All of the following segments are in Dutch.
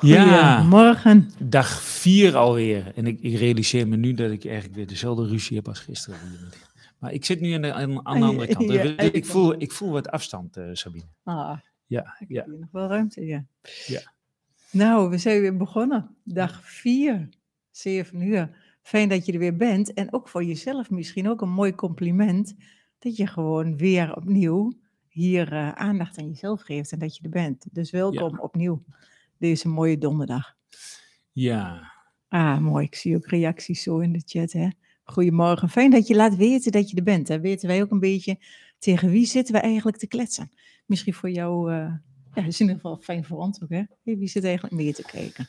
Ja. Morgen. Dag vier alweer. En ik, ik realiseer me nu dat ik eigenlijk weer dezelfde ruzie heb als gisteren. Maar ik zit nu aan de, aan, aan de andere kant. Ja, ik, ik voel, ik voel wat afstand, eh, Sabine. Ah, Ja, ik ja. heb nog wel ruimte, ja. Ja. Nou, we zijn weer begonnen. Dag 4, 7 uur. Fijn dat je er weer bent. En ook voor jezelf misschien ook een mooi compliment. Dat je gewoon weer opnieuw hier eh, aandacht aan jezelf geeft en dat je er bent. Dus welkom opnieuw deze mooie donderdag. ja. Ah, mooi. Ik zie ook reacties zo in de chat. Hè? Goedemorgen. Fijn dat je laat weten dat je er bent. Hè? Weten wij ook een beetje tegen wie zitten we eigenlijk te kletsen. Misschien voor jou, eh, ja, dat is in ieder geval fijn voor ons ook. Hè? Wie zit eigenlijk meer te kijken?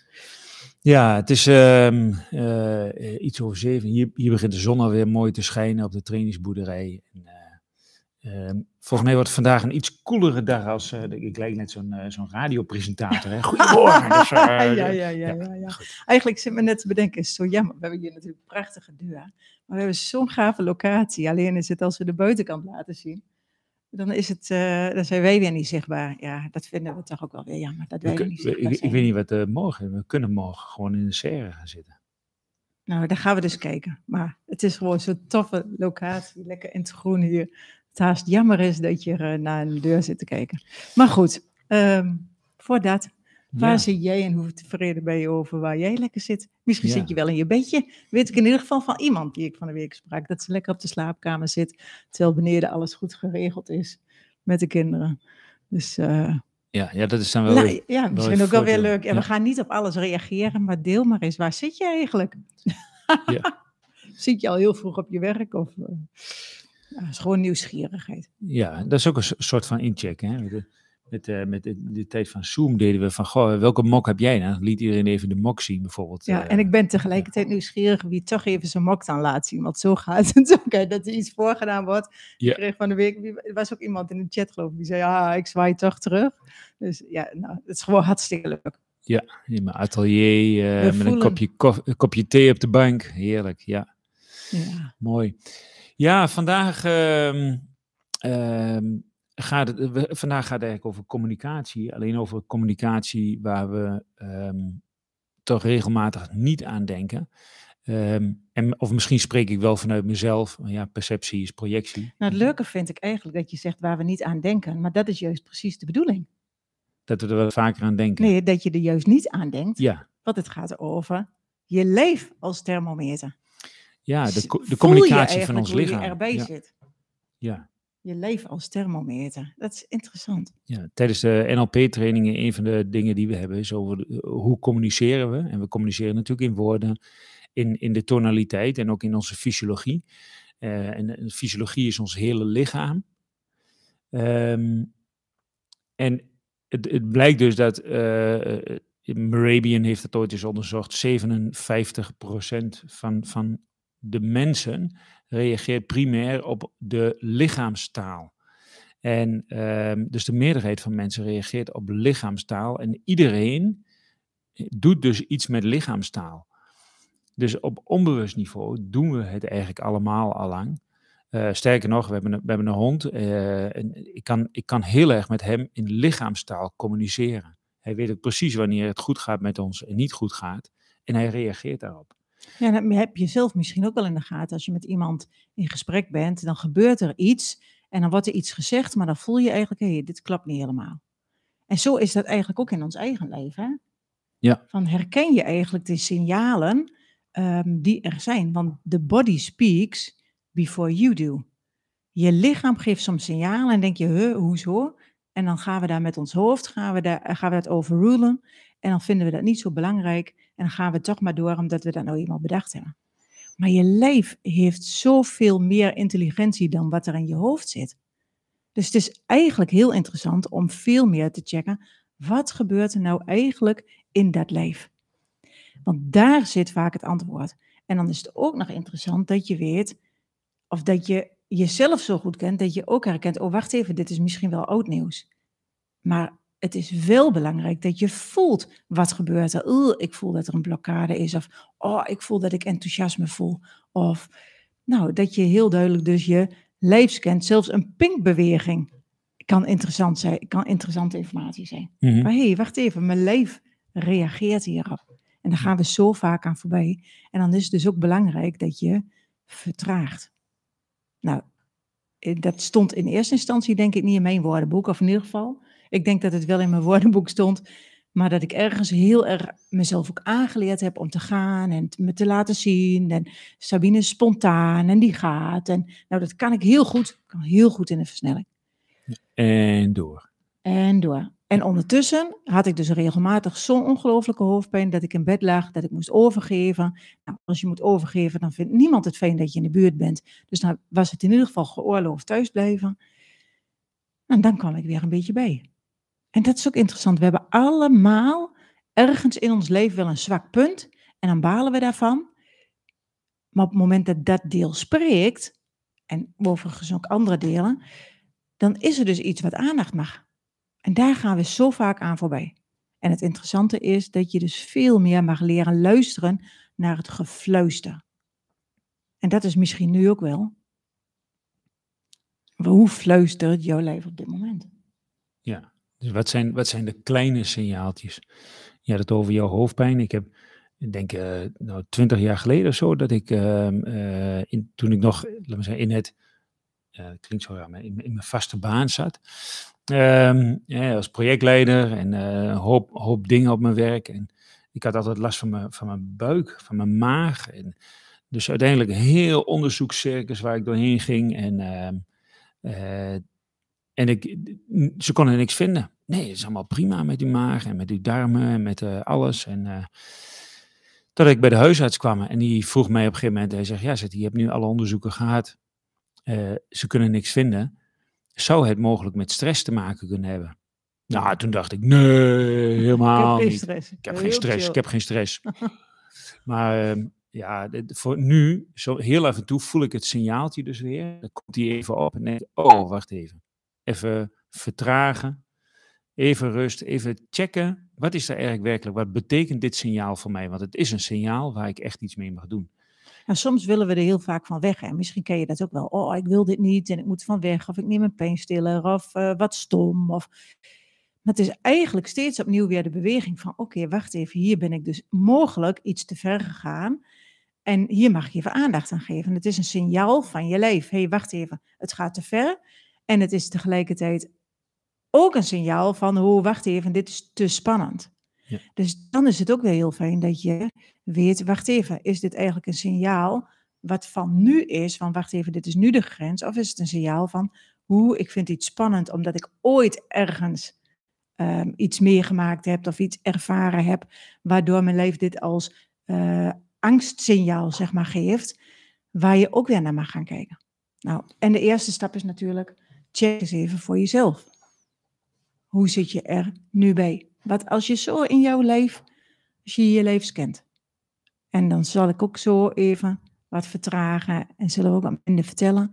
Ja, het is ehm, eh, iets over zeven. Hier, hier begint de zon alweer mooi te schijnen op de trainingsboerderij. En, eh, ehm, volgens mij wordt het vandaag een iets koelere dag als... eh, ik lijk net zo'n eh, zo'n radiopresentator. Hè? Goedemorgen. Dus, eh, ja, ja, ja, ja, ja. Eigenlijk zit me net te bedenken, is zo jammer. We hebben hier natuurlijk een prachtige deur. Maar we hebben zo'n gave locatie. Alleen is het als we de buitenkant laten zien. Dan, is het, dan zijn wij weer niet zichtbaar. Ja, dat vinden we toch ook wel weer jammer. Dat we wij kun- niet we- zichtbaar ik, ik weet niet wat morgen... We kunnen morgen gewoon in de serre gaan zitten. Nou, daar gaan we dus kijken. Maar het is gewoon zo'n toffe locatie. Lekker in het groen hier. Het haast jammer is dat je eh, naar een deur zit te kijken. Maar goed, ehm, voor dat. Waar Ja. zit jij en hoe tevreden ben je over waar jij lekker zit? Misschien Ja. zit je wel in je bedje. Weet ik in ieder geval van iemand die ik van de week sprak. Dat ze lekker op de slaapkamer zit. Terwijl beneden alles goed geregeld is met de kinderen. Dus eh, Ja, ja, dat is dan wel... nou, weer- ja, misschien ook wel weer leuk. En Ja. we gaan niet op alles reageren, maar deel maar eens. Waar zit je eigenlijk? Ja. Zit je al heel vroeg op je werk? Of, eh, ja, het is gewoon nieuwsgierigheid. Ja, dat is ook een so- soort van incheck. Hè? Met, de, met, eh, met de, de tijd van Zoom deden we van, goh, welke mok heb jij? Nou, dan liet iedereen even de mok zien bijvoorbeeld. Ja, eh, en ik ben tegelijkertijd nieuwsgierig wie toch even zijn mok dan laat zien. Want zo gaat het ook, hè, dat er iets voorgedaan wordt. Ja. Ik kreeg van de week, er was ook iemand in de chat geloof ik, die zei, ah, ik zwaai toch terug. Dus ja, nou, het is gewoon hartstikke leuk. in mijn atelier, eh, met voelen- een kopje, kof- kopje thee op de bank. Heerlijk, ja, Ja. mooi. Ja, vandaag, ehm, ehm, gaat het, we- vandaag gaat het eigenlijk over communicatie. Alleen over communicatie waar we ehm, toch regelmatig niet aan denken. En, of misschien spreek ik wel vanuit mezelf. Ja, perceptie is projectie. Nou, het leuke vind ik eigenlijk dat je zegt waar we niet aan denken. Maar dat is juist precies de bedoeling. Dat we er wat vaker aan denken. Nee, dat je er juist niet aan denkt. Ja, Want het gaat over je lijf als thermometer. Ja de, co- de communicatie van ons lichaam. je erbij ja, zit. ja, Je lijf als thermometer. Dat is interessant. ja. Tijdens de NLP-trainingen, een van de dingen die we hebben, is over de- hoe communiceren we. En we communiceren natuurlijk in woorden, in, in de tonaliteit en ook in onze fysiologie. Eh, en fysiologie is ons hele lichaam. Ehm, en het, het blijkt dus dat, eh eh, Merabian heeft het ooit eens onderzocht, 57% van, van de mensen reageert primair op de lichaamstaal. En ehm, dus de meerderheid van mensen reageert op lichaamstaal. En iedereen doet dus iets met lichaamstaal. Dus op onbewust niveau doen we het eigenlijk allemaal allang. Eh sterker nog, we hebben een, we hebben een hond. eh, en ik, kan, ik kan heel erg met hem in lichaamstaal communiceren. Hij weet ook precies wanneer het goed gaat met ons en niet goed gaat. En hij reageert daarop. Ja, dan heb je zelf misschien ook wel in de gaten. Als je met iemand in gesprek bent, dan gebeurt er iets. En dan wordt er iets gezegd, maar dan voel je eigenlijk, hé, dit klopt niet helemaal. En zo is dat eigenlijk ook in ons eigen leven. Hè? Ja. Van herken je eigenlijk de signalen ehm, die er zijn. Want the body speaks before you do. Je lichaam geeft soms signalen en denk je, huh, hoezo? En dan gaan we daar met ons hoofd, gaan we, daar, gaan we dat overrulen. En dan vinden we dat niet zo belangrijk. En dan gaan we toch maar door omdat we dat nou eenmaal bedacht hebben. Maar je lijf heeft zoveel meer intelligentie dan wat er in je hoofd zit. Dus het is eigenlijk heel interessant om veel meer te checken. Wat gebeurt er nou eigenlijk in dat lijf? Want daar zit vaak het antwoord. En dan is het ook nog interessant dat je weet, of dat je jezelf zo goed kent, dat je ook herkent, oh wacht even, dit is misschien wel oud nieuws. Maar het is wel belangrijk dat je voelt wat gebeurt er. Ik voel dat er een blokkade is. Of oh, ik voel dat ik enthousiasme voel. Of nou, dat je heel duidelijk dus je lijf kent. Zelfs een pinkbeweging kan interessant zijn, kan interessante informatie zijn. Mhm. Maar hé, hey, wacht even, mijn lijf reageert hierop. En daar gaan we zo vaak aan voorbij. En dan is het dus ook belangrijk dat je vertraagt. Nou, eh, dat stond in eerste instantie denk ik niet in mijn woordenboek, of in ieder geval. Ik denk dat het wel in mijn woordenboek stond, maar dat ik ergens heel erg mezelf ook aangeleerd heb om te gaan en me te laten zien. En Sabine is spontaan en die gaat. En nou, dat kan ik heel goed. kan heel goed in de versnelling. En door. En door. En ondertussen had ik dus regelmatig zo'n ongelooflijke hoofdpijn dat ik in bed lag, dat ik moest overgeven. Nou, als je moet overgeven, dan vindt niemand het fijn dat je in de buurt bent. Dus dan was het in ieder geval geoorloofd thuisblijven. En dan kwam ik weer een beetje bij. En dat is ook interessant. We hebben allemaal ergens in ons leven wel een zwak punt. En dan balen we daarvan. Maar op het moment dat dat deel spreekt, en overigens ook andere delen, dan is er dus iets wat aandacht mag. En daar gaan we zo vaak aan voorbij. En het interessante is dat je dus veel meer mag leren luisteren naar het gefluister. En dat is misschien nu ook wel. Hoe fluistert jouw leven op dit moment? Dus wat zijn, wat zijn de kleine signaaltjes? Je had het over jouw hoofdpijn. Ik heb, ik denk, uh, nou, twintig jaar geleden of zo, dat ik, uh, uh, in, toen ik nog, laten we zeggen, in het, klinkt zo raar, in, mijn vaste baan zat. Um, ja, als projectleider en een hoop, hoop dingen op mijn werk. En ik had altijd last van mijn, van mijn buik, van mijn maag. En dus uiteindelijk heel onderzoekscircus waar ik doorheen ging. En ehm, en ik, ze konden niks vinden. Nee, het is allemaal prima met uw maag en met uw darmen en met uh, alles. En uh, tot ik bij de huisarts kwam en die vroeg mij op een gegeven moment, hij zegt, ja, zegt, je hebt nu alle onderzoeken gehad. Uh, ze kunnen niks vinden. Zou het mogelijk met stress te maken kunnen hebben? Nou, toen dacht ik, nee, helemaal ik heb geen niet. stress. Ik heb geen stress, ik heb geen stress. maar ehm, ja, voor nu, zo heel af en toe voel ik het signaaltje dus weer. Dan komt die even op en denk oh, wacht even even vertragen, even rust, even checken. Wat is er eigenlijk werkelijk? Wat betekent dit signaal voor mij? Want het is een signaal waar ik echt iets mee mag doen. En soms willen we er heel vaak van weg. En misschien ken je dat ook wel. Oh, ik wil dit niet en ik moet van weg. Of ik neem een pijnstiller. Of uh, wat stom. Of... Maar het is eigenlijk steeds opnieuw weer de beweging van... Oké, wacht even. Hier ben ik dus mogelijk iets te ver gegaan. En hier mag je even aandacht aan geven. Het is een signaal van je leven. Hé, hey, wacht even. Het gaat te ver. En het is tegelijkertijd ook een signaal van, hoe, wacht even, dit is te spannend. Ja. Dus dan is het ook weer heel fijn dat je weet, wacht even, is dit eigenlijk een signaal wat van nu is, van wacht even, dit is nu de grens, of is het een signaal van, hoe, ik vind iets spannend omdat ik ooit ergens um, iets meegemaakt heb of iets ervaren heb, waardoor mijn leven dit als uh, angstsignaal, zeg maar, geeft, waar je ook weer naar mag gaan kijken. Nou, en de eerste stap is natuurlijk, check eens even voor jezelf. Hoe zit je er nu bij? Wat als je zo in jouw leven, als je je leven kent. En dan zal ik ook zo even wat vertragen en zullen we ook wat minder vertellen.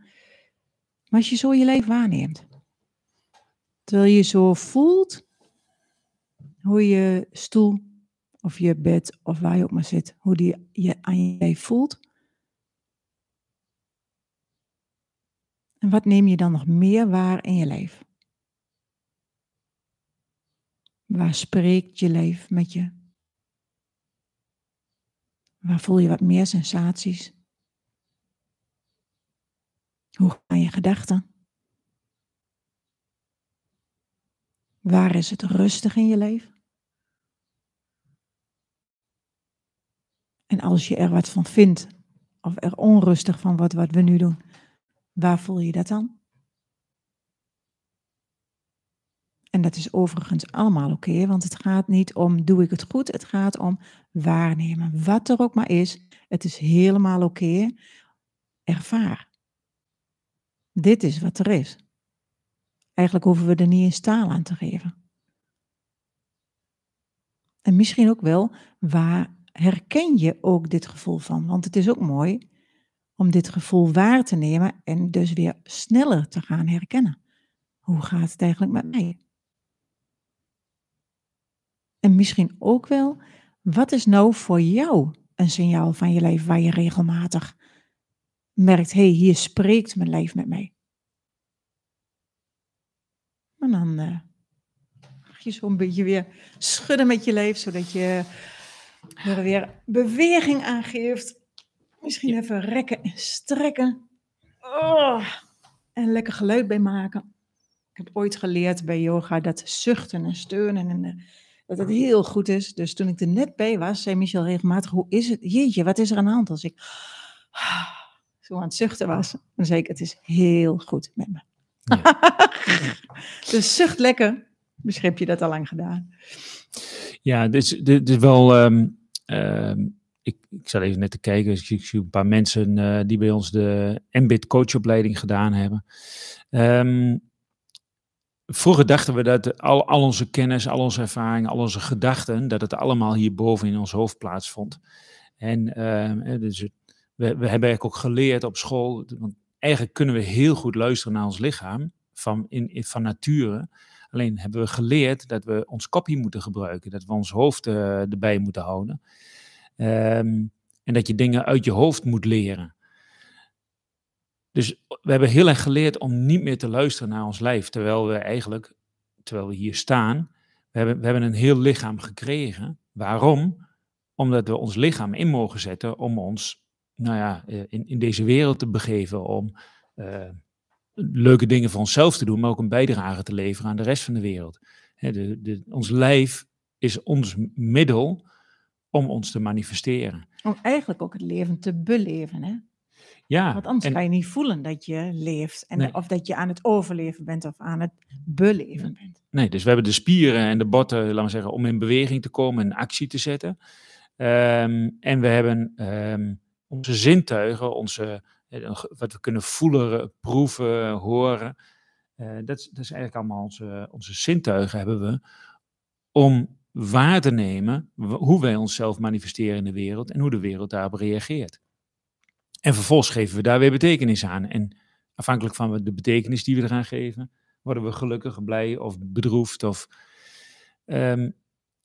Maar als je zo je leven waarneemt. Terwijl je zo voelt hoe je stoel of je bed of waar je ook maar zit, hoe die je aan je leven voelt. En wat neem je dan nog meer waar in je leven? Waar spreekt je leven met je? Waar voel je wat meer sensaties? Hoe gaan je gedachten? Waar is het rustig in je leven? En als je er wat van vindt, of er onrustig van wordt wat we nu doen, Waar voel je dat dan? En dat is overigens allemaal oké, want het gaat niet om doe ik het goed, het gaat om waarnemen. Wat er ook maar is, het is helemaal oké. Ervaar. Dit is wat er is. Eigenlijk hoeven we er niet eens taal aan te geven. En misschien ook wel, waar herken je ook dit gevoel van? Want het is ook mooi om dit gevoel waar te nemen en dus weer sneller te gaan herkennen. Hoe gaat het eigenlijk met mij? En misschien ook wel, wat is nou voor jou een signaal van je leven waar je regelmatig merkt, hé, hey, hier spreekt mijn leven met mij. En dan uh, mag je zo'n beetje weer schudden met je lijf, zodat je er weer beweging aangeeft. Misschien even rekken en strekken. Oh, en lekker geluid bij maken. Ik heb ooit geleerd bij yoga dat zuchten en steunen en eh, dat het heel goed is. Dus toen ik er net bij was, zei Michel regelmatig, hoe is het? Jeetje, wat is er aan de hand als ik zo aan het zuchten was? Dan zei ik, het is heel goed met me. dus zucht lekker. Misschien heb je dat al lang gedaan. Ja, dit is, dit is wel... Ehm, ehm, ik, ik zat even net te kijken, dus ik zie een paar mensen uh, die bij ons de MBIT coachopleiding gedaan hebben. Um, vroeger dachten we dat al, al onze kennis, al onze ervaringen, al onze gedachten, dat het allemaal hierboven in ons hoofd plaatsvond. En uh, dus we, we hebben eigenlijk ook geleerd op school, want eigenlijk kunnen we heel goed luisteren naar ons lichaam van, in, van nature. Alleen hebben we geleerd dat we ons kopje moeten gebruiken, dat we ons hoofd uh, erbij moeten houden. Um, en dat je dingen uit je hoofd moet leren. Dus we hebben heel erg geleerd om niet meer te luisteren naar ons lijf. Terwijl we eigenlijk, terwijl we hier staan, we hebben, we hebben een heel lichaam gekregen. Waarom? Omdat we ons lichaam in mogen zetten om ons nou ja, eh, in, in deze wereld te begeven. Om uh, leuke dingen voor onszelf te doen, maar ook een bijdrage te leveren aan de rest van de wereld. de, de, ons lijf is ons middel om ons te manifesteren. Om eigenlijk ook het leven te beleven, hè? Ja. Want anders en, kan je niet voelen dat je leeft. En, Of dat je aan het overleven bent of aan het beleven bent. Nee, dus we hebben de spieren en de botten, laten we zeggen, om in beweging te komen en actie te zetten. Um, en we hebben um, onze zintuigen, onze, eh, wat we kunnen voelen, proeven, horen. Uh, dat, dat, is eigenlijk allemaal onze, onze zintuigen hebben we om waar te nemen hoe wij onszelf manifesteren in de wereld en hoe de wereld daarop reageert. En vervolgens geven we daar weer betekenis aan. En afhankelijk van de betekenis die we eraan geven, worden we gelukkig, blij of bedroefd. Of, um,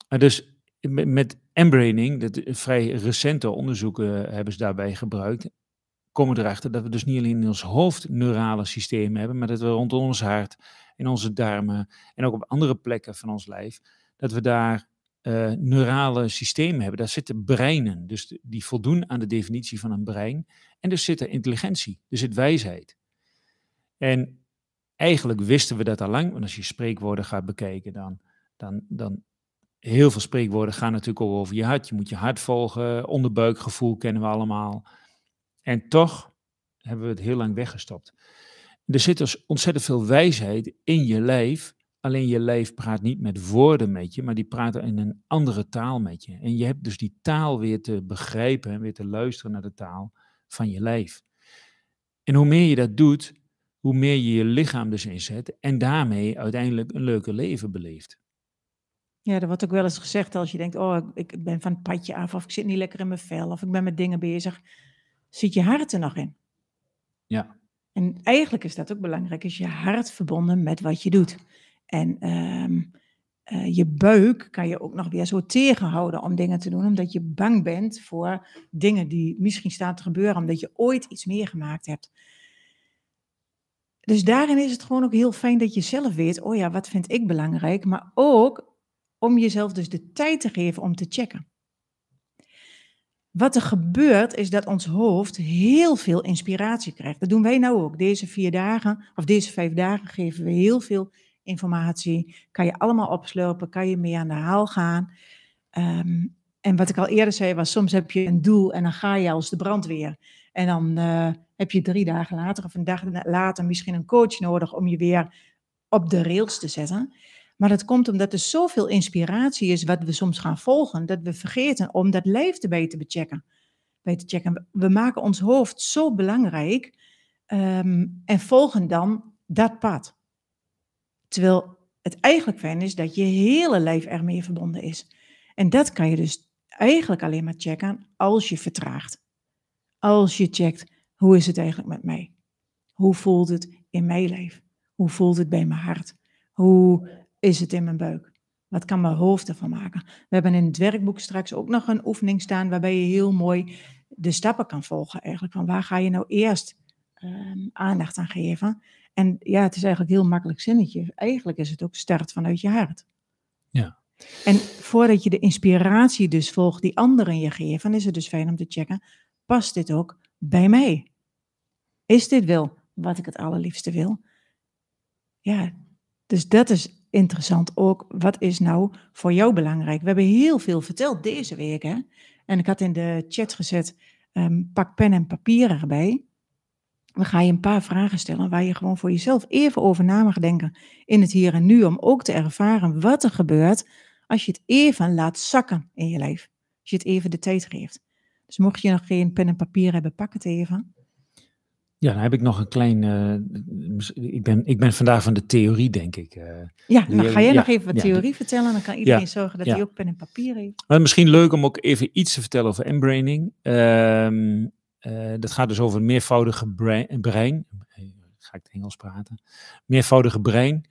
dus met embraining, dat vrij recente onderzoeken hebben ze daarbij gebruikt, komen erachter dat we dus niet alleen in ons hoofd neurale systemen hebben, maar dat we rondom ons hart, in onze darmen en ook op andere plekken van ons lijf, dat we daar uh, neurale systemen hebben. Daar zitten breinen, dus die voldoen aan de definitie van een brein. En er zit er intelligentie, er zit wijsheid. En eigenlijk wisten we dat al lang, want als je spreekwoorden gaat bekijken, dan, dan, dan heel veel spreekwoorden gaan natuurlijk ook over je hart. Je moet je hart volgen, onderbuikgevoel kennen we allemaal. En toch hebben we het heel lang weggestopt. Er zit dus ontzettend veel wijsheid in je lijf, Alleen je lijf praat niet met woorden met je, maar die praten in een andere taal met je. En je hebt dus die taal weer te begrijpen en weer te luisteren naar de taal van je lijf. En hoe meer je dat doet, hoe meer je je lichaam dus inzet en daarmee uiteindelijk een leuker leven beleeft. Ja, er wordt ook wel eens gezegd als je denkt, oh, ik ben van het padje af, of ik zit niet lekker in mijn vel, of ik ben met dingen bezig. Zit je hart er nog in? Ja. En eigenlijk is dat ook belangrijk, is je hart verbonden met wat je doet. En um, uh, je buik kan je ook nog weer zo tegenhouden om dingen te doen, omdat je bang bent voor dingen die misschien staan te gebeuren, omdat je ooit iets meegemaakt hebt. Dus daarin is het gewoon ook heel fijn dat je zelf weet, oh ja, wat vind ik belangrijk, maar ook om jezelf dus de tijd te geven om te checken. Wat er gebeurt is dat ons hoofd heel veel inspiratie krijgt. Dat doen wij nou ook. Deze vier dagen, of deze vijf dagen, geven we heel veel informatie. Kan je allemaal opslurpen, kan je mee aan de haal gaan. Um, en wat ik al eerder zei was, soms heb je een doel en dan ga je als de brandweer. En dan uh, heb je drie dagen later of een dag later misschien een coach nodig om je weer op de rails te zetten. Maar dat komt omdat er zoveel inspiratie is wat we soms gaan volgen, dat we vergeten om dat lijf erbij te bechecken. Te checken. We maken ons hoofd zo belangrijk um, en volgen dan dat pad. Terwijl het eigenlijk fijn is dat je hele lijf ermee verbonden is. En dat kan je dus eigenlijk alleen maar checken als je vertraagt. Als je checkt, hoe is het eigenlijk met mij? Hoe voelt het in mijn lijf? Hoe voelt het bij mijn hart? Hoe is het in mijn buik? Wat kan mijn hoofd ervan maken? We hebben in het werkboek straks ook nog een oefening staan waarbij je heel mooi de stappen kan volgen. Eigenlijk van waar ga je nou eerst um, aandacht aan geven? En ja, het is eigenlijk heel makkelijk zinnetje. Eigenlijk is het ook start vanuit je hart. Ja. En voordat je de inspiratie dus volgt die anderen je geven, is het dus fijn om te checken, past dit ook bij mij? Is dit wel wat ik het allerliefste wil? Ja, dus dat is interessant ook. Wat is nou voor jou belangrijk? We hebben heel veel verteld deze week. Hè? En ik had in de chat gezet, ehm, pak pen en papier erbij. We gaan je een paar vragen stellen waar je gewoon voor jezelf even over na mag denken in het hier en nu. Om ook te ervaren wat er gebeurt als je het even laat zakken in je lijf. Als je het even de tijd geeft. Dus mocht je nog geen pen en papier hebben, pak het even. Ja, dan heb ik nog een klein. Uh, ik, ben, ik ben vandaag van de theorie, denk ik. Uh, ja, dan ga jij nog even wat theorie vertellen. Dan kan iedereen zorgen dat hij ook pen en papier heeft. Maar misschien leuk om ook even iets te vertellen over embraining. Uh, dat gaat dus over meervoudige brein. brein. Ga ik het Engels praten? Meervoudige brein.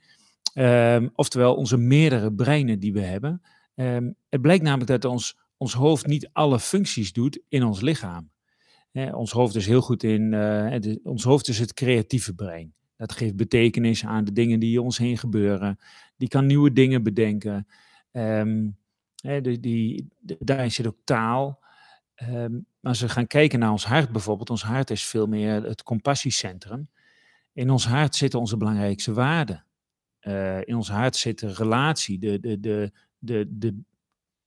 Ehm, oftewel onze meerdere breinen die we hebben. Um, het blijkt namelijk dat ons, ons hoofd niet alle functies doet in ons lichaam ons hoofd is heel goed in, ons hoofd is het creatieve brein. Dat geeft betekenis aan de dingen die ons heen gebeuren. Die kan nieuwe dingen bedenken. Um, die, daarin zit ook taal. Um, als we gaan kijken naar ons hart bijvoorbeeld, ons hart is veel meer het compassiecentrum. In ons hart zitten onze belangrijkste waarden. Uh, in ons hart zit de relatie, de, de, de, de, de,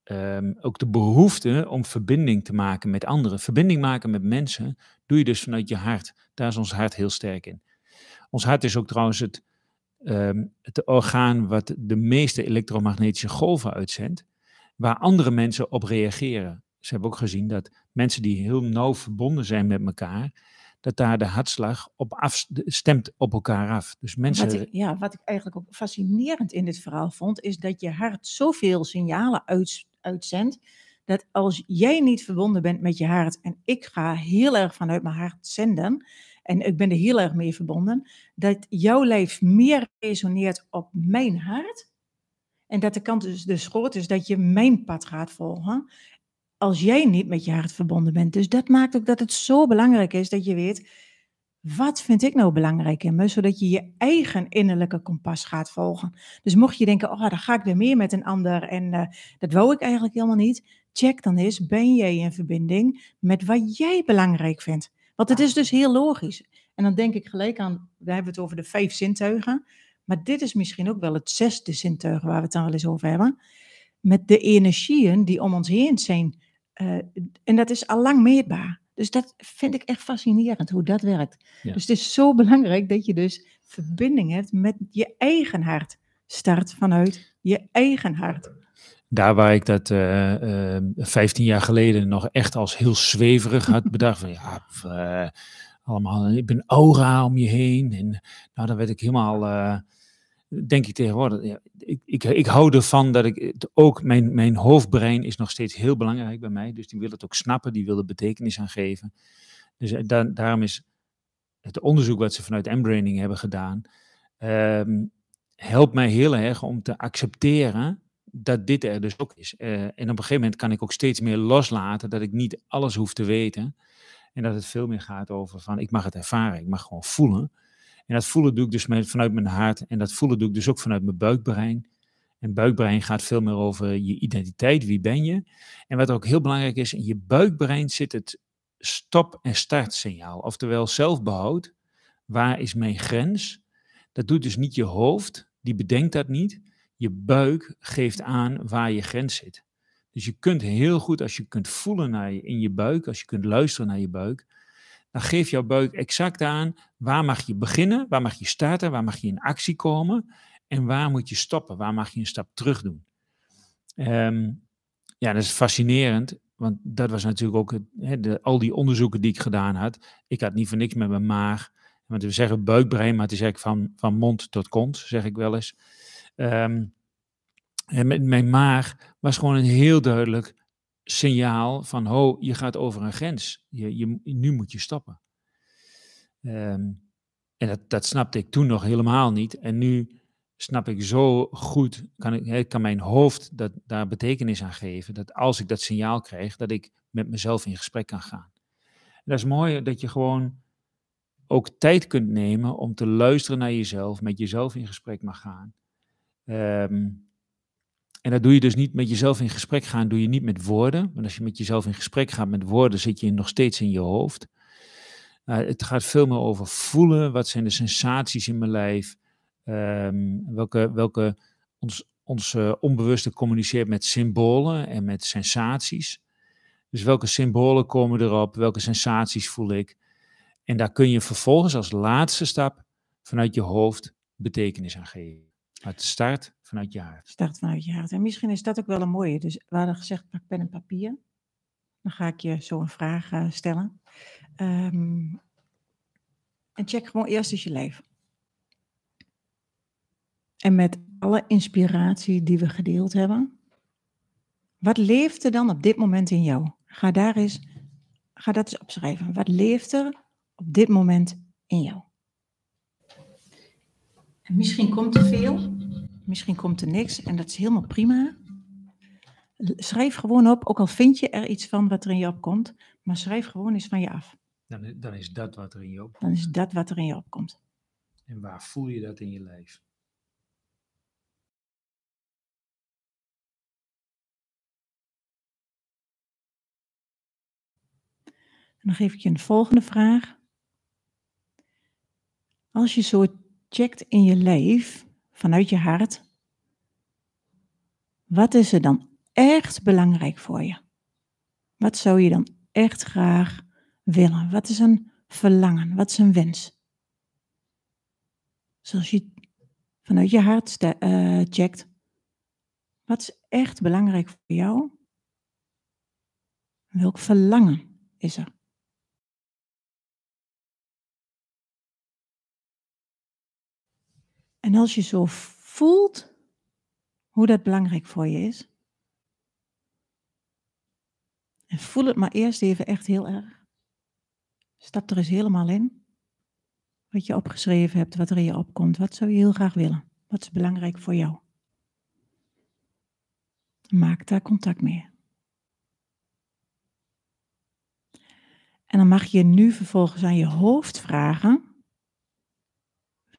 Ehm, ook de behoefte om verbinding te maken met anderen. Verbinding maken met mensen doe je dus vanuit je hart. Daar is ons hart heel sterk in. Ons hart is ook trouwens het, um, het orgaan wat de meeste elektromagnetische golven uitzendt, waar andere mensen op reageren. Ze hebben ook gezien dat mensen die heel nauw verbonden zijn met elkaar, dat daar de hartslag op af, stemt op elkaar af. Dus mensen... Wat ik, ja, wat ik eigenlijk ook fascinerend in dit verhaal vond, is dat je hart zoveel signalen uit, uitzendt, dat als jij niet verbonden bent met je hart, en ik ga heel erg vanuit mijn hart zenden, en ik ben er heel erg mee verbonden, dat jouw lijf meer resoneert op mijn hart, en dat de kans dus, dus groot is dat je mijn pad gaat volgen, als jij niet met je hart verbonden bent. Dus dat maakt ook dat het zo belangrijk is dat je weet, wat vind ik nou belangrijk in me, zodat je je eigen innerlijke kompas gaat volgen. Dus mocht je denken, oh, dan ga ik weer meer met een ander en uh, dat wou ik eigenlijk helemaal niet. Check dan eens, ben jij in verbinding met wat jij belangrijk vindt? Want het is dus heel logisch. En dan denk ik gelijk aan, we hebben het over de vijf zintuigen, maar dit is misschien ook wel het zesde zintuig waar we het dan wel eens over hebben. Met de energieën die om ons heen zijn. Uh, en dat is al lang meetbaar. Dus dat vind ik echt fascinerend hoe dat werkt. Dus het is zo belangrijk dat je dus verbinding hebt met je eigen hart. Start vanuit je eigen hart. Daar waar ik dat uh, uh, 15 jaar geleden nog echt als heel zweverig had bedacht. Van ja, allemaal, ik ben aura om je heen. En nou, dan werd ik helemaal eh, denk ik tegenwoordig, ja, ik, ik, ik hou ervan dat ik ook, mijn, mijn hoofdbrein is nog steeds heel belangrijk bij mij. Dus die wil het ook snappen, die wil er betekenis aan geven. Dus eh, da daarom is het onderzoek wat ze vanuit Embraining hebben gedaan, um, helpt mij heel erg om te accepteren dat dit er dus ook is. Uh, en op een gegeven moment kan ik ook steeds meer loslaten dat ik niet alles hoef te weten. En dat het veel meer gaat over van ik mag het ervaren, ik mag gewoon voelen. En dat voelen doe ik dus met, vanuit mijn hart. En dat voelen doe ik dus ook vanuit mijn buikbrein. En buikbrein gaat veel meer over je identiteit, wie ben je. En wat ook heel belangrijk is, in je buikbrein zit het stop- en startsignaal. Oftewel zelfbehoud. Waar is mijn grens? Dat doet dus niet je hoofd, die bedenkt dat niet. Je buik geeft aan waar je grens zit. Dus je kunt heel goed, als je kunt voelen naar je, in je buik, als je kunt luisteren naar je buik, dan geeft jouw buik exact aan waar mag je beginnen, waar mag je starten, waar mag je in actie komen en waar moet je stoppen, waar mag je een stap terug doen. Um, ja, dat is fascinerend, want dat was natuurlijk ook de, al die onderzoeken die ik gedaan had. Ik had niet voor niks met mijn maag, want we zeggen buikbrein, maar het is eigenlijk van, van mond tot kont, zeg ik wel eens. Um, en met mijn maag was gewoon een heel duidelijk signaal van, ho, je gaat over een grens. Je, je, nu moet je stoppen. Um, en dat, dat snapte ik toen nog helemaal niet. En nu snap ik zo goed, kan, ik, kan mijn hoofd dat, daar betekenis aan geven, dat als ik dat signaal krijg, dat ik met mezelf in gesprek kan gaan. Dat is mooi dat je gewoon ook tijd kunt nemen om te luisteren naar jezelf, met jezelf in gesprek mag gaan. Um, En dat doe je dus niet met jezelf in gesprek gaan, doe je niet met woorden. Want als je met jezelf in gesprek gaat met woorden, zit je nog steeds in je hoofd. Het gaat veel meer over voelen. Wat zijn de sensaties in mijn lijf? Um, welke, welke ons, ons uh, onbewuste communiceert met symbolen en met sensaties. Dus welke symbolen komen erop? Welke sensaties voel ik? En daar kun je vervolgens als laatste stap vanuit je hoofd betekenis aan geven. Het start vanuit je hart. Start vanuit je hart. En misschien is dat ook wel een mooie. Dus we hadden gezegd, pak pen en papier. Dan ga ik je zo een vraag uh, stellen. Um, en check gewoon eerst eens je leven. En met alle inspiratie die we gedeeld hebben, wat leeft er dan op dit moment in jou? Ga daar eens, ga dat eens opschrijven. Wat leeft er op dit moment in jou? En misschien komt er veel, misschien komt er niks en dat is helemaal prima. Schrijf gewoon op, ook al vind je er iets van wat er in je opkomt, maar schrijf gewoon eens van je af. Dan, dan is dat wat er in je opkomt. Dan is dat wat er in je opkomt. En waar voel je dat in je lijf? En dan geef ik je een volgende vraag. Als je zo checkt in je lijf, vanuit je hart, wat is er dan echt belangrijk voor je? Wat zou je dan echt graag willen? Wat is een verlangen? Wat is een wens? Zoals je vanuit je hart uh, checkt, wat is echt belangrijk voor jou? Welk verlangen is er? En als je zo voelt hoe dat belangrijk voor je is, en voel het maar eerst even echt heel erg. Stap er eens helemaal in. Wat je opgeschreven hebt, wat er in je opkomt. Wat zou je heel graag willen? Wat is belangrijk voor jou? Maak daar contact mee. En dan mag je nu vervolgens aan je hoofd vragen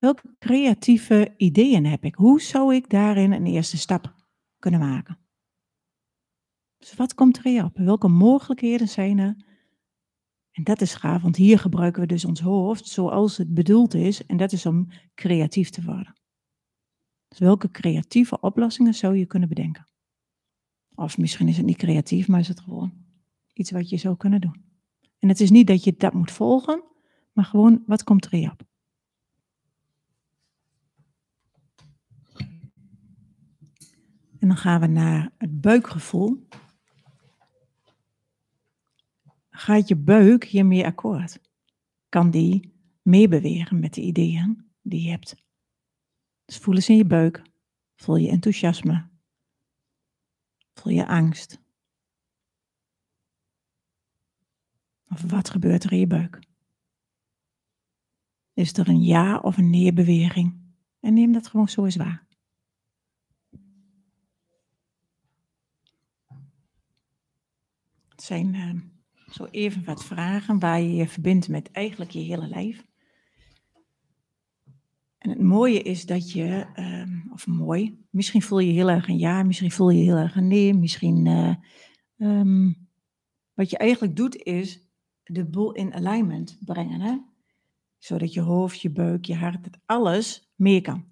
Welke creatieve ideeën heb ik? Hoe zou ik daarin een eerste stap kunnen maken? Dus wat komt er op? Welke mogelijkheden zijn er? En dat is gaaf, want hier gebruiken we dus ons hoofd zoals het bedoeld is. En dat is om creatief te worden. Dus welke creatieve oplossingen zou je kunnen bedenken? Of misschien is het niet creatief, maar is het gewoon iets wat je zou kunnen doen. En het is niet dat je dat moet volgen, maar gewoon wat komt er op? En dan gaan we naar het buikgevoel. Gaat je buik hiermee akkoord? Kan die meebewegen met de ideeën die je hebt? Dus voel eens in je buik. Voel je enthousiasme. Voel je angst. Of wat gebeurt er in je buik? Is er een ja of een nee beweging? En neem dat gewoon zo eens waar. Het zijn uh, zo even wat vragen waar je je verbindt met eigenlijk je hele lijf. En het mooie is dat je, uh, of mooi, misschien voel je heel erg een ja, misschien voel je heel erg een nee, misschien. Uh, um, wat je eigenlijk doet is de boel in alignment brengen, hè? zodat je hoofd, je buik, je hart, het alles mee kan.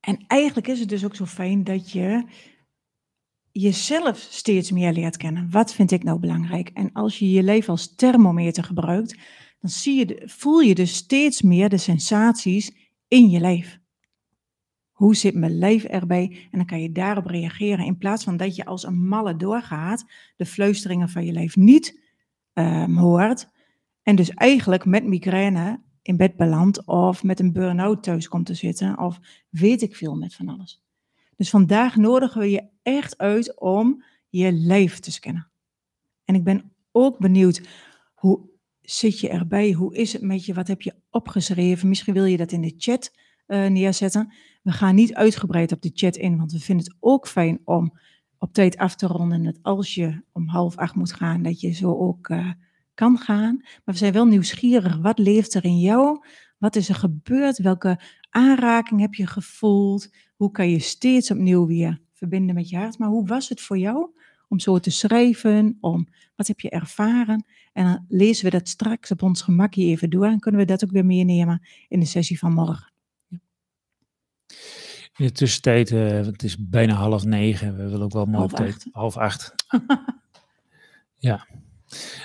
En eigenlijk is het dus ook zo fijn dat je jezelf steeds meer leert kennen. Wat vind ik nou belangrijk? En als je je leven als thermometer gebruikt, dan zie je, voel je dus steeds meer de sensaties in je lijf. Hoe zit mijn lijf erbij? En dan kan je daarop reageren. In plaats van dat je als een malle doorgaat, de fluisteringen van je lijf niet um, hoort. En dus eigenlijk met migraine in bed belandt of met een burn-out thuis komt te zitten. Of weet ik veel met van alles. Dus vandaag nodigen we je echt uit om je lijf te scannen. En ik ben ook benieuwd, hoe zit je erbij? Hoe is het met je? Wat heb je opgeschreven? Misschien wil je dat in de chat uh, neerzetten. We gaan niet uitgebreid op de chat in, want we vinden het ook fijn om op tijd af te ronden. Dat als je om half acht moet gaan, dat je zo ook uh, kan gaan. Maar we zijn wel nieuwsgierig. Wat leeft er in jou? Wat is er gebeurd? Welke aanraking heb je gevoeld? Hoe kan je steeds opnieuw weer verbinden met je hart? Maar hoe was het voor jou om zo te schrijven? Om, wat heb je ervaren? En dan lezen we dat straks op ons gemakje even door en kunnen we dat ook weer meenemen in de sessie van morgen. In de tussentijd, uh, het is bijna half negen, we willen ook wel mooi Half op tijd. acht. Half acht. ja.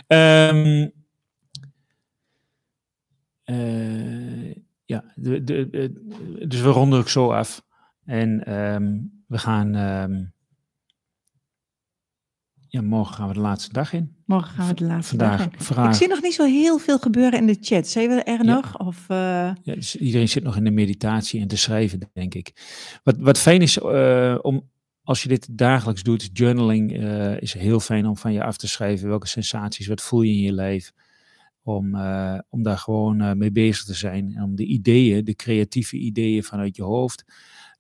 Ehm, eh, ja, de, de, de- dus we ronden ook zo af. En ehm, we gaan, ehm, ja, morgen gaan we de laatste dag in. Morgen gaan we de laatste Vandaag, dag in. Ik vraag. zie nog niet zo heel veel gebeuren in de chat. Zijn we er Ja. nog? Of, eh, Ja, dus iedereen zit nog in de meditatie en te schrijven, denk ik. Wat, wat fijn is eh, om, als je dit dagelijks doet, journaling eh, is heel fijn om van je af te schrijven. Welke sensaties, wat voel je in je lijf? Om, om daar gewoon mee bezig te zijn. En om de ideeën, de creatieve ideeën vanuit je hoofd.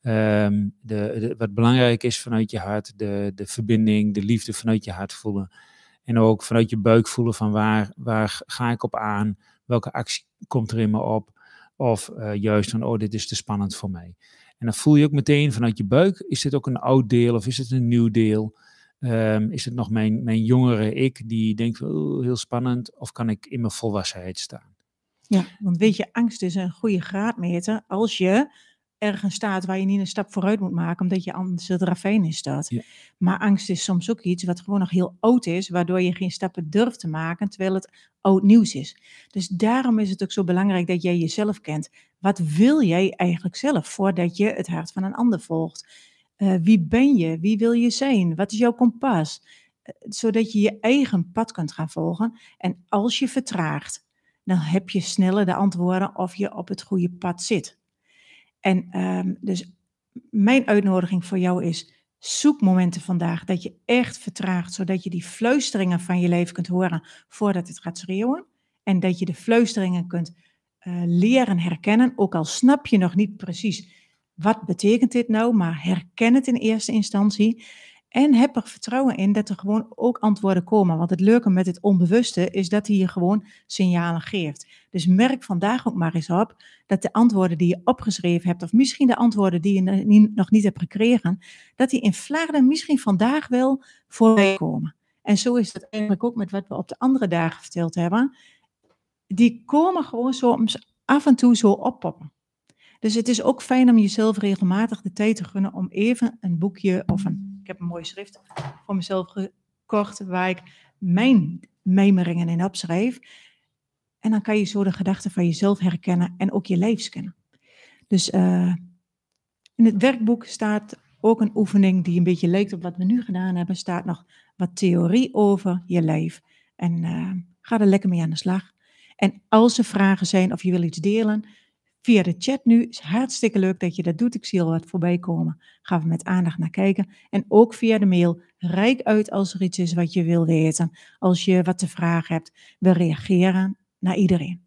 Ehm, de, wat belangrijk is vanuit je hart, de, de verbinding, de liefde vanuit je hart voelen. En ook vanuit je buik voelen van waar, waar ga ik op aan? Welke actie komt er in me op? Of eh, juist van, oh, dit is te spannend voor mij. En dan voel je ook meteen vanuit je buik, is dit ook een oud deel of is het een nieuw deel? Ehm, is het nog mijn, mijn jongere ik die denkt, oh, heel spannend, of kan ik in mijn volwassenheid staan? ja, want weet je, angst is een goede graadmeter als je ergens staat waar je niet een stap vooruit moet maken, omdat je anders het ravijn in staat. Ja. Maar angst is soms ook iets wat gewoon nog heel oud is, waardoor je geen stappen durft te maken, terwijl het oud nieuws is. Dus daarom is het ook zo belangrijk dat jij jezelf kent. Wat wil jij eigenlijk zelf voordat je het hart van een ander volgt? Eh, wie ben je? Wie wil je zijn? Wat is jouw kompas? Eh, zodat je je eigen pad kunt gaan volgen. En als je vertraagt, dan heb je sneller de antwoorden of je op het goede pad zit. En ehm, dus mijn uitnodiging voor jou is, zoek momenten vandaag dat je echt vertraagt, zodat je die fluisteringen van je leven kunt horen voordat het gaat schreeuwen. En dat je de fluisteringen kunt eh, leren herkennen, ook al snap je nog niet precies wat betekent dit nou, maar herken het in eerste instantie. En heb er vertrouwen in dat er gewoon ook antwoorden komen. Want het leuke met het onbewuste is dat hij je gewoon signalen geeft. Dus merk vandaag ook maar eens op dat de antwoorden die je opgeschreven hebt, of misschien de antwoorden die je nog niet hebt gekregen, dat die in Vlaanderen misschien vandaag wel voorbij komen. En zo is het eigenlijk ook met wat we op de andere dagen verteld hebben. Die komen gewoon soms af en toe zo oppoppen. Dus het is ook fijn om jezelf regelmatig de tijd te gunnen om even een boekje of een, ik heb een mooi schrift voor mezelf gekocht waar ik mijn mijmeringen in opschrijf. En dan kan je zo de gedachten van jezelf herkennen en ook je lijfs kennen. Dus eh, in het werkboek staat ook een oefening die een beetje lijkt op wat we nu gedaan hebben. Staat nog wat theorie over je lijf. En eh, ga er lekker mee aan de slag. En als er vragen zijn of je wil iets delen, via de chat nu is hartstikke leuk dat je dat doet. Ik zie al wat voorbij komen. Gaan we met aandacht naar kijken. En ook via de mail. Rijk uit als er iets is wat je wil weten. Als je wat te vragen hebt. We reageren naar iedereen.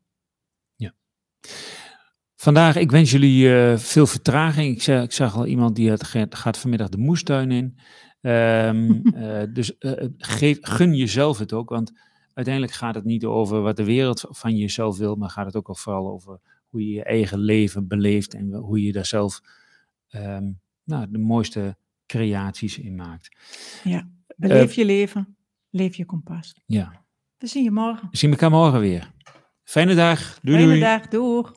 Vandaag, ik wens jullie eh, veel vertraging. Ik, zag- ik zag al iemand die gaat vanmiddag de moestuin in. Ehm, eh, dus eh, geef, gun jezelf het ook, want uiteindelijk gaat het niet over wat de wereld van jezelf wil, maar gaat het ook al vooral over hoe je je eigen leven beleeft en hoe je daar zelf ehm, nou, de mooiste creaties in maakt. Beleef je leven. Leef je kompas. Ja, We zien je morgen. we zien elkaar morgen weer. Fijne dag. Doei Fijne doei. dag. Doeg.